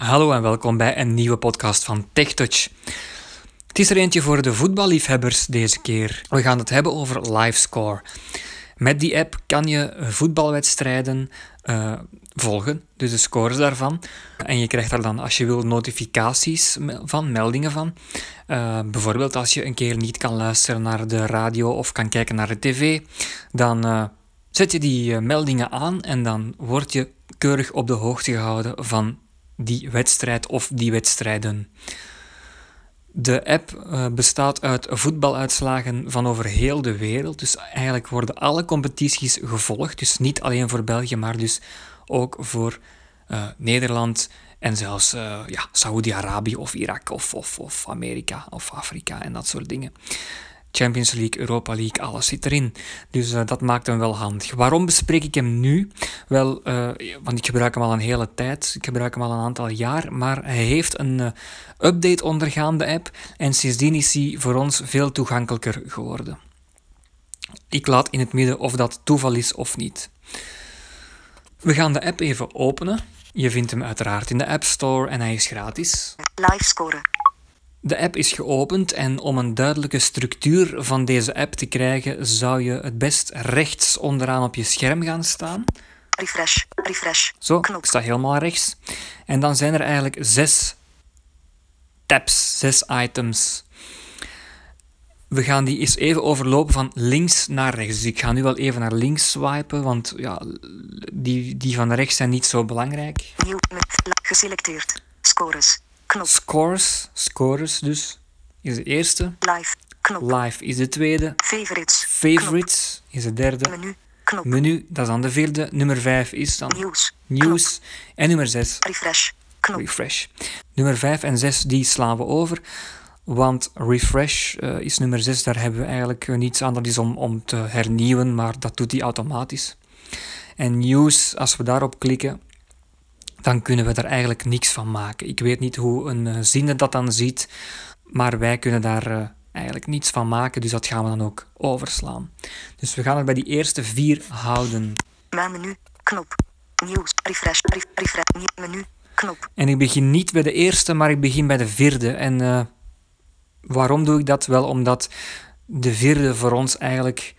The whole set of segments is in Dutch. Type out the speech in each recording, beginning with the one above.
Hallo en welkom bij een nieuwe podcast van TechTouch. Het is er eentje voor de voetballiefhebbers deze keer. We gaan het hebben over Livescore. Met die app kan je voetbalwedstrijden uh, volgen, dus de scores daarvan. En je krijgt daar dan, als je wil, notificaties van, meldingen van. Uh, bijvoorbeeld als je een keer niet kan luisteren naar de radio of kan kijken naar de tv, dan uh, zet je die meldingen aan en dan word je keurig op de hoogte gehouden van die wedstrijd of die wedstrijden. De app uh, bestaat uit voetbaluitslagen van over heel de wereld. Dus eigenlijk worden alle competities gevolgd. Dus niet alleen voor België, maar dus ook voor uh, Nederland en zelfs uh, ja, Saoedi-Arabië of Irak of, of, of Amerika of Afrika en dat soort dingen. Champions League, Europa League, alles zit erin. Dus uh, dat maakt hem wel handig. Waarom bespreek ik hem nu? Wel, uh, want ik gebruik hem al een hele tijd. Ik gebruik hem al een aantal jaar. Maar hij heeft een uh, update ondergaan, de app. En sindsdien is hij voor ons veel toegankelijker geworden. Ik laat in het midden of dat toeval is of niet. We gaan de app even openen. Je vindt hem uiteraard in de App Store en hij is gratis. Live scoren. De app is geopend en om een duidelijke structuur van deze app te krijgen, zou je het best rechts onderaan op je scherm gaan staan. Refresh, refresh. Zo, Knop. ik sta helemaal rechts. En dan zijn er eigenlijk zes tabs, zes items. We gaan die eens even overlopen van links naar rechts. Dus ik ga nu wel even naar links swipen, want ja, die, die van rechts zijn niet zo belangrijk. Nieuw met geselecteerd. Scores. Knop. Scores, scores dus, is de eerste. Live. Knop. Live is de tweede. Favorites. Favorites is de derde. Menu. Knop. Menu, dat is dan de vierde. Nummer vijf is dan Nieuws. nieuws. En nummer zes, Refresh. Knop. refresh. Nummer vijf en zes, die slaan we over. Want refresh eh, is nummer 6, daar hebben we eigenlijk niets aan. Dat is om, om te hernieuwen, maar dat doet hij automatisch. En news, als we daarop klikken, dan kunnen we daar eigenlijk niks van maken. Ik weet niet hoe een uh, ziende dat dan ziet, maar wij kunnen daar uh, eigenlijk niets van maken, dus dat gaan we dan ook overslaan. Dus we gaan het bij die eerste vier houden. Mijn menu. Knop. Nieuws. Refresh. Ref, refresh. Nieuw menu. Knop. En ik begin niet bij de eerste, maar ik begin bij de vierde. En uh, waarom doe ik dat? Wel omdat de vierde voor ons eigenlijk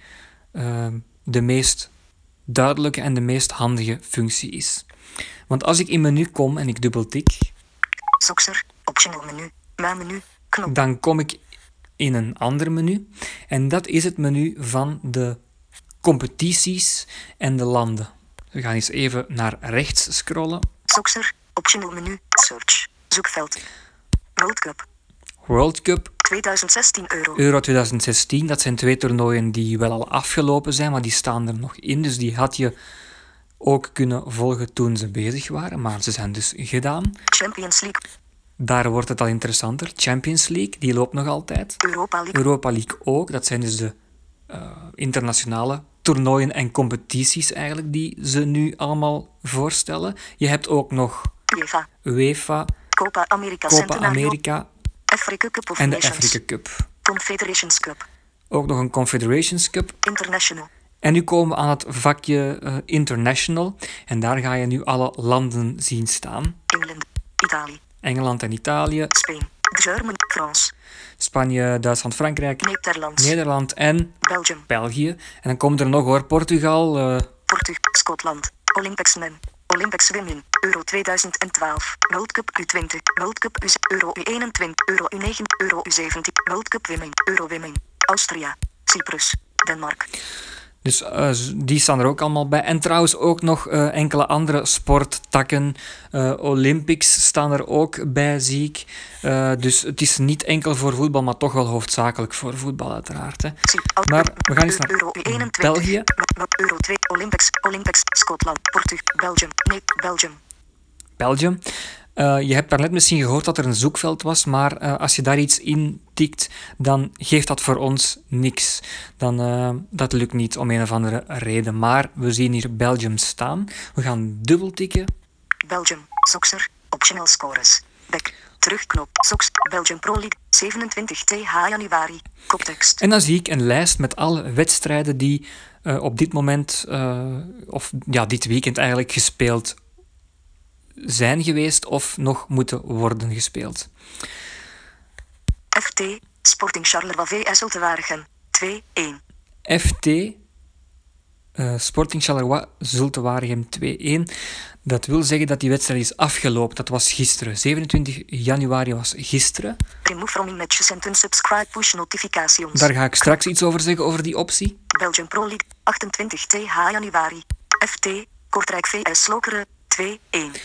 de meest duidelijke en de meest handige functie is. Want als ik in menu kom en ik dubbeltik, Soxer. Optional menu. Mijn menu. Knop. dan kom ik in een ander menu. En dat is het menu van de competities en de landen. We gaan eens even naar rechts scrollen. Soxer. Optional menu. Search. Zoekveld. World Cup. World Cup, 2016 euro. Euro 2016. Dat zijn twee toernooien die wel al afgelopen zijn, maar die staan er nog in. Dus die had je ook kunnen volgen toen ze bezig waren, maar ze zijn dus gedaan. Champions League. Daar wordt het al interessanter. Champions League, die loopt nog altijd. Europa League. Europa League ook. Dat zijn dus de uh, internationale toernooien en competities eigenlijk die ze nu allemaal voorstellen. Je hebt ook nog UEFA. UEFA, Copa America Copa. America Africa Cup of en de. Africa Cup. Confederations Cup. Ook nog een Confederations Cup. International. En nu komen we aan het vakje uh, International. En daar ga je nu alle landen zien staan. Engeland. Italië. Engeland en Italië, Spain. German. France. Spanje, Duitsland, Frankrijk, Nederlands. Nederland en Belgium. België. En dan komen er nog hoor, Portugal, uh, Portugal. Schotland. Olympics Men. Olympics Women. Euro 2012. World Cup U20. World Cup U Euro U21. Euro U9. Euro U17. World Cup Women. Euro Women. Austria. Cyprus. Denemarken. Dus uh, die staan er ook allemaal bij. En trouwens ook nog uh, enkele andere sporttakken. Uh, Olympics staan er ook bij, zie ik. dus het is niet enkel voor voetbal, maar toch wel hoofdzakelijk voor voetbal uiteraard. Hè. Maar we gaan eens naar Euro U21. België. Euro 2. Olympics. Olympics. Schotland. Portugal. Belgium. Nee, Belgium. Belgium. Uh, je hebt daarnet misschien gehoord dat er een zoekveld was, maar uh, als je daar iets in tikt, dan geeft dat voor ons niks. Dan, uh, dat lukt niet om een of andere reden. Maar we zien hier Belgium staan. We gaan dubbeltikken. Belgium. Soxer. Optional scores. Back. Terugknop. Sox. Belgium Pro League. 27 TH januari. Koptekst. En dan zie ik een lijst met alle wedstrijden die op dit moment, of ja, dit weekend eigenlijk gespeeld zijn geweest of nog moeten worden gespeeld. FT, Sporting Charleroi VS Waregem, 2-1. FT, Sporting Charleroi, Zulte Waregem 2-1. Dat wil zeggen dat die wedstrijd is afgelopen. Dat was gisteren. 27 januari was gisteren. Remove from matches and unsubscribe push notifications. Daar ga ik straks iets over zeggen, over die optie. Belgium Pro League, 28 TH januari. FT, Kortrijk VS Lokeren, 2-1.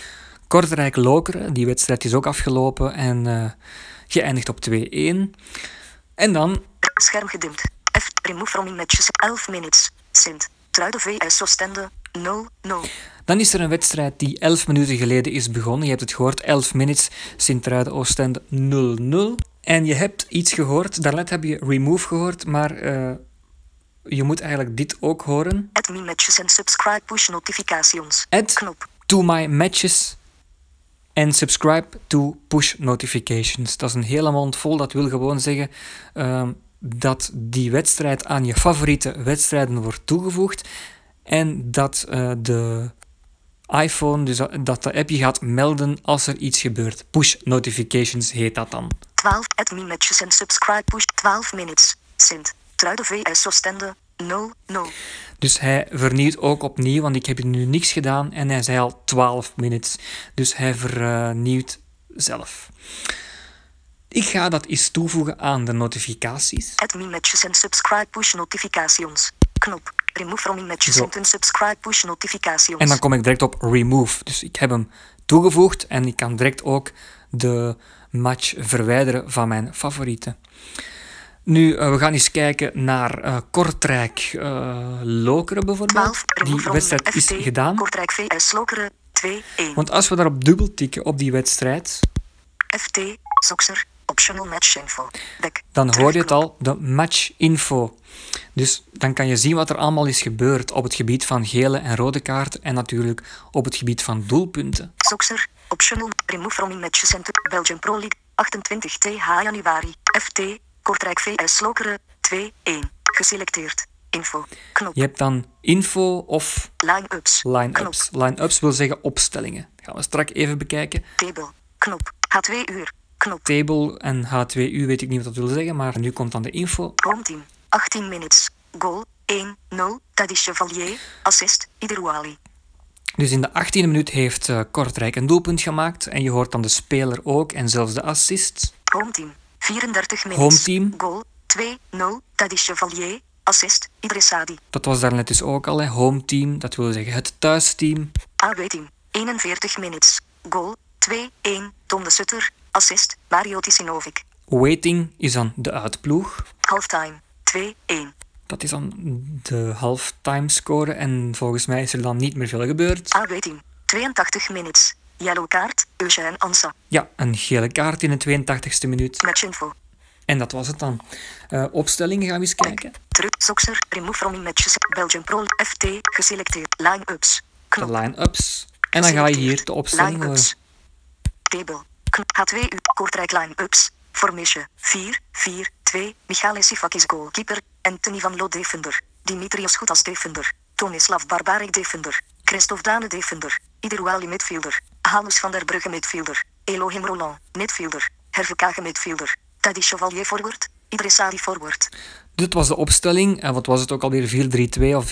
Kortrijk Lokeren, die wedstrijd is ook afgelopen en eh, geëindigd op 2-1. En dan Scherm gedimd. F, remove from matches, 11 minutes. Sint, Truiden VS Oostende, 0-0. Dan is er een wedstrijd die 11 minuten geleden is begonnen. Je hebt het gehoord, 11 minutes, Sint-Truiden Oostende 0-0. En je hebt iets gehoord, daarnet heb je remove gehoord, maar eh, je moet eigenlijk dit ook horen. Add me matches and subscribe push notifications. Add Knop. To my matches en subscribe to push notifications. Dat is een hele mond vol, dat wil gewoon zeggen ehm, dat die wedstrijd aan je favoriete wedstrijden wordt toegevoegd en dat eh, de iPhone, dus dat- de app je gaat melden als er iets gebeurt. Push notifications heet dat dan. 12. Add me matches and subscribe push 12 minutes. Sint, Truiden VS Oostende, 0-0. Dus hij vernieuwt ook opnieuw, want ik heb nu niks gedaan en hij zei al 12 minutes. Dus hij vernieuwt zelf. Ik ga dat eens toevoegen aan de notificaties. Add me matches and subscribe push notifications. Knop. Remove from me matches and unsubscribe push notifications. En dan kom ik direct op remove. Dus ik heb hem toegevoegd en ik kan direct ook de match verwijderen van mijn favorieten. Nu, eh, we gaan eens kijken naar eh, Kortrijk eh, Lokeren bijvoorbeeld. 12. Remove Die wedstrijd is FT, gedaan. Kortrijk VS Lokeren, 2-1. Want als we daarop dubbel tikken op die wedstrijd, FT, Soxer, optional match info. Dan hoor je het al, de match info. Dus dan kan je zien wat er allemaal is gebeurd op het gebied van gele en rode kaarten en natuurlijk op het gebied van doelpunten. Soxer, optional, remove from matches and Belgium Pro League, 28 TH januari. FT, Kortrijk VS Lokeren, 2-1. Geselecteerd. Info. Knop. Je hebt dan info of Line-ups. line-ups. Line-ups wil zeggen opstellingen. gaan we straks even bekijken. Table. Knop. H2 uur. Knop. Table en H2U weet ik niet wat dat wil zeggen, maar nu komt dan de info. Home team. 18 minutes. Goal. 1-0. Tadis Chevalier. Assist. Iderwali. Dus in de 18e minuut heeft eh, Kortrijk een doelpunt gemaakt en je hoort dan de speler ook en zelfs de assist. Home team. 34 minutes. Home team. Goal. 2-0. Tadis Chevalier. Assist. Idrissadi. Dat was daarnet dus ook al, hè. home team, dat wil zeggen het thuisteam. AW team. 41 minutes. Goal. 2-1. Tom de Sutter. Assist. Mario Tisinovic. Waiting is dan de uitploeg. Halftime. 2-1. Dat is dan de halftime score en volgens mij is er dan niet meer veel gebeurd. AW team. 82 minutes. Yellow kaart. Eugène Ansa. Ja, een gele kaart in de 82e minuut. Matchinfo. En dat was het dan. Eh, opstellingen gaan we eens kijken. Terug. Soxer. Remove from matches. Belgium Pro. FT. Geselecteerd. Line-ups. De line-ups. En dan ga je hier de opstelling horen. Line-ups. Table. Knop. H2 U. Kortrijk line-ups. Formation. 4, 4, 2. Michale Sifakis goalkeeper. Anthony van Lo defender. Dimitrios Goed als defender. Tonislav Barbarek defender. Christophe Dane defender. Iderwali midfielder. Hannes van der Brugge midfielder. Elohim Roland midfielder. Herve Kage midfielder. Taddy Chevalier forward. Idrissadi forward. Dit was de opstelling. En wat was het ook alweer? 4-3-2 of 4-3-3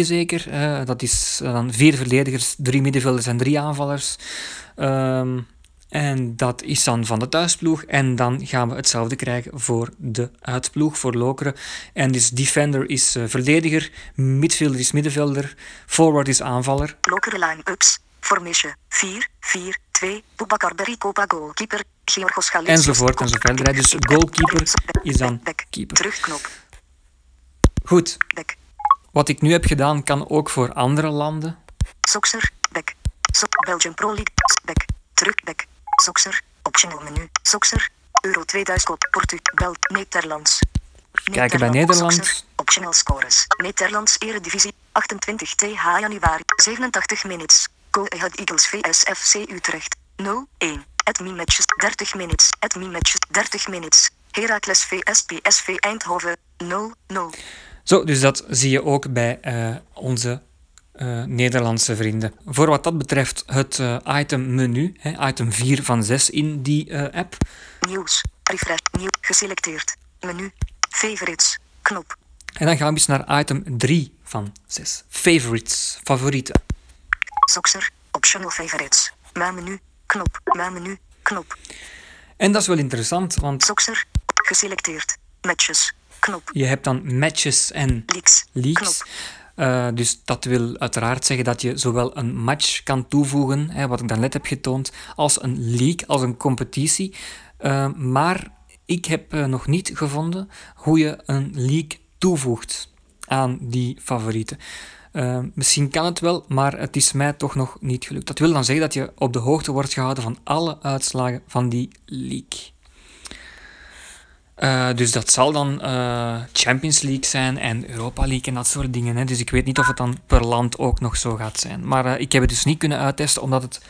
zeker. Eh, dat is eh, dan vier verdedigers, drie middenvelders en drie aanvallers. Ehm, en dat is dan van de thuisploeg. En dan gaan we hetzelfde krijgen voor de uitploeg, voor Lokeren. En dus defender is eh, verdediger, midfielder is middenvelder, forward is aanvaller. Lokere line-ups. Formation. 4, 4, 2. Boubacar Berikopa goalkeeper. Georgos Galis. Enzovoort en zo verder, hè. Dus goalkeeper is dan keeper. Terugknop. Goed, wat ik nu heb gedaan kan ook voor andere landen. Soxer. Back. Belgium Pro League. Back. Terug. Back. Soxer. Optional menu. Soxer. Euro 2000. Portu. Bel. Nederlands. Kijken bij Nederland. Optional scores. Nederlands Eredivisie. 28 TH januari. 87 minutes. Go Ahead Eagles VS FC Utrecht. 0-1. Admin matches. 30 minutes. Admin matches. 30 minutes. Heracles VS PSV Eindhoven. 0-0. Zo, dus dat zie je ook bij eh, onze eh, Nederlandse vrienden. Voor wat dat betreft het eh, item menu, hè, item 4 van 6 in die app. Nieuws. Refresh. Nieuw. Geselecteerd. Menu. Favorites. Knop. En dan gaan we eens naar item 3 van 6. Favorites, favorieten. Soxer. Optional favorites. Mijn menu. Knop. Menu. Knop. En dat is wel interessant, want Soxer. Geselecteerd. Matches. Knop. je hebt dan matches en Leaks. leaks. Knop. Eh, dus dat wil uiteraard zeggen dat je zowel een match kan toevoegen, hè, wat ik dan net heb getoond, als een league, als een competitie. Eh, maar ik heb eh, nog niet gevonden hoe je een league toevoegt aan die favorieten. Eh, misschien kan het wel, maar het is mij toch nog niet gelukt. Dat wil dan zeggen dat je op de hoogte wordt gehouden van alle uitslagen van die league. Eh, dus dat zal dan eh, Champions League zijn en Europa League en dat soort dingen. Hè. Dus ik weet niet of het dan per land ook nog zo gaat zijn. Maar eh, ik heb het dus niet kunnen uittesten omdat het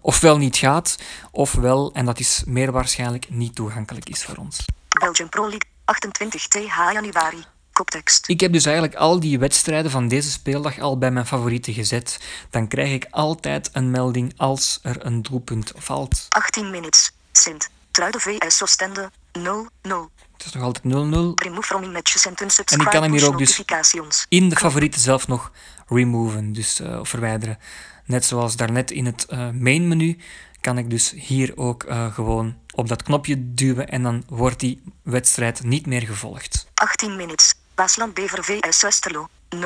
ofwel niet gaat, ofwel, en dat is meer waarschijnlijk, niet toegankelijk is voor ons. Belgium Pro League. 28 TH januari. Koptekst. Ik heb dus eigenlijk al die wedstrijden van deze speeldag al bij mijn favorieten gezet. Dan krijg ik altijd een melding als er een doelpunt valt. 18 minutes. Sint. Truiden VS Oostende. 0-0. Het is nog altijd 0-0. Remove from matches and unsubscribe En ik kan hem hier ook dus in de favorieten zelf nog removen, dus eh, verwijderen. Net zoals daarnet in het eh, main menu kan ik dus hier ook eh, gewoon op dat knopje duwen en dan wordt die wedstrijd niet meer gevolgd. 18 minutes. Waasland Bever VS Westerlo. 0-0.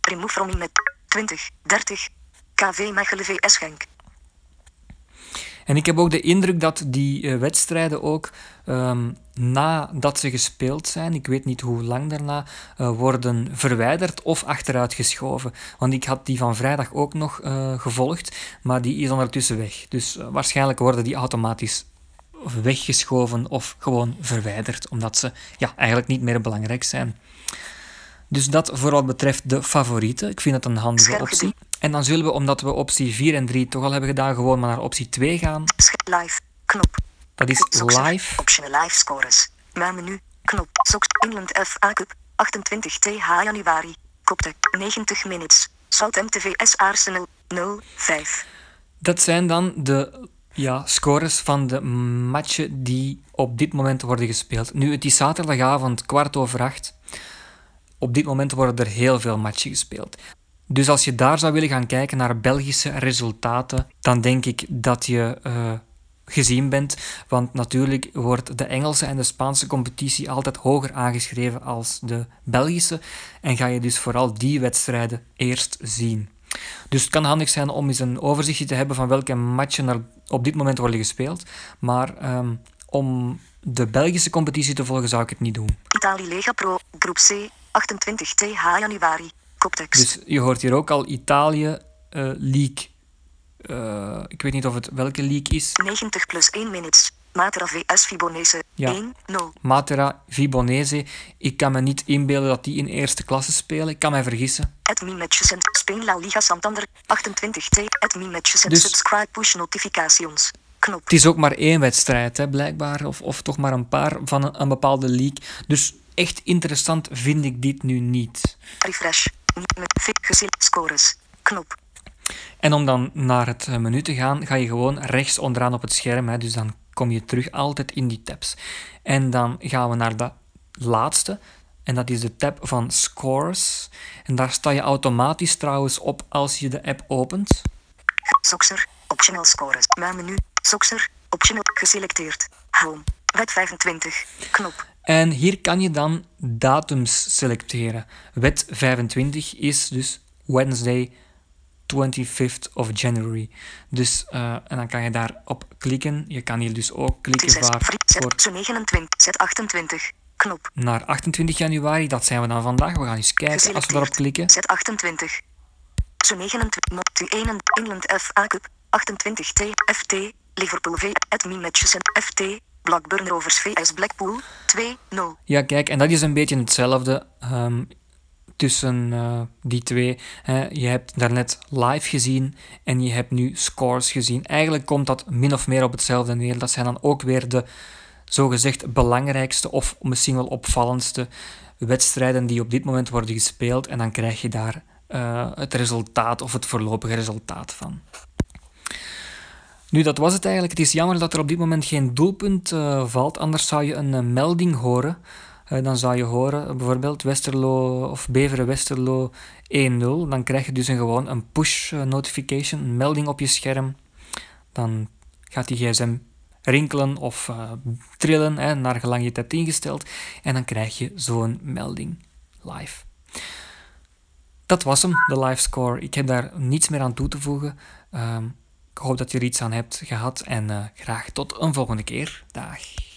Remove from met 20, 30. KV Mechelen VS Genk. En ik heb ook de indruk dat die eh, wedstrijden ook ehm, nadat ze gespeeld zijn, ik weet niet hoe lang daarna, eh, worden verwijderd of achteruit geschoven. Want ik had die van vrijdag ook nog eh, gevolgd, maar die is ondertussen weg. Dus waarschijnlijk worden die automatisch weggeschoven of gewoon verwijderd, omdat ze ja, eigenlijk niet meer belangrijk zijn. Dus dat voor wat betreft de favorieten. Ik vind het een handige optie. En dan zullen we, omdat we optie 4 en 3 toch al hebben gedaan, gewoon maar naar optie 2 gaan. Live. Knop. Dat is live. Optional live scores. Mijn menu. Knop. Sox. England FA Cup. 28 TH januari. Koptek. 90 minutes. Southampton VS Arsenal. 0-5. Dat zijn dan de ja, scores van de matchen die op dit moment worden gespeeld. Nu, het is zaterdagavond, kwart over acht. Op dit moment worden er heel veel matchen gespeeld. Dus als je daar zou willen gaan kijken naar Belgische resultaten, dan denk ik dat je eh, gezien bent. Want natuurlijk wordt de Engelse en de Spaanse competitie altijd hoger aangeschreven als de Belgische. En ga je dus vooral die wedstrijden eerst zien. Dus het kan handig zijn om eens een overzichtje te hebben van welke matchen er op dit moment worden gespeeld. Maar ehm, om de Belgische competitie te volgen zou ik het niet doen. Italië Lega Pro. Groep C. 28 TH januari. Koptekst. Dus je hoort hier ook al Italië eh, League. Eh, ik weet niet of het welke league is. 90 plus 1 minutes. Matera VS Fibonese. Ja. 1-0. Matera, Vibonese. Ik kan me niet inbeelden dat die in eerste klasse spelen. Ik kan mij vergissen. Admin matches en Spain La Liga Santander. 28 T. Admin matches en Dus- subscribe push notifications. Knop. Het is ook maar één wedstrijd, hè, blijkbaar. Of, of toch maar een paar van een, een bepaalde league. Dus echt interessant vind ik dit nu niet. Refresh. Niet met. Scores. Knop. En om dan naar het eh, menu te gaan, ga je gewoon rechts onderaan op het scherm. Hè, dus dan kom je terug altijd in die tabs. En dan gaan we naar de laatste. En dat is de tab van Scores. En daar sta je automatisch trouwens op als je de app opent. Soxer. Optional scores. Mijn menu. Soxer. Optional. Geselecteerd. Home. Wet 25. Knop. En hier kan je dan datums selecteren. Wet 25 is dus Wednesday 25th of January. Dus, eh, en dan kan je daarop klikken. Je kan hier dus ook klikken T6. waar voor Zet. Zo 29. Zet 28. Knop. naar 28 januari. Dat zijn we dan vandaag. We gaan eens kijken als we daarop klikken. Zet 28. Zo 29. Not to 1 England FA Cup. 28 T. FT. Liverpool V. Admin matches en FT. Blackburn Rovers VS Blackpool. 2-0. Ja, kijk, en dat is een beetje hetzelfde ehm, tussen eh, die twee. Je hebt daarnet live gezien en je hebt nu scores gezien. Eigenlijk komt dat min of meer op hetzelfde neer. Dat zijn dan ook weer de zogezegd belangrijkste of misschien wel opvallendste wedstrijden die op dit moment worden gespeeld. En dan krijg je daar eh, het resultaat of het voorlopige resultaat van. Nu, dat was het eigenlijk. Het is jammer dat er op dit moment geen doelpunt uh, valt, anders zou je een melding horen. Uh, dan zou je horen bijvoorbeeld Westerlo of Beveren Westerlo 1-0. Dan krijg je dus een, gewoon een push notification, een melding op je scherm. Dan gaat die gsm rinkelen of trillen, hè, naar gelang je het hebt ingesteld. En dan krijg je zo'n melding live. Dat was hem, de live score. Ik heb daar niets meer aan toe te voegen. Um, ik hoop dat je er iets aan hebt gehad en graag tot een volgende keer. Dag.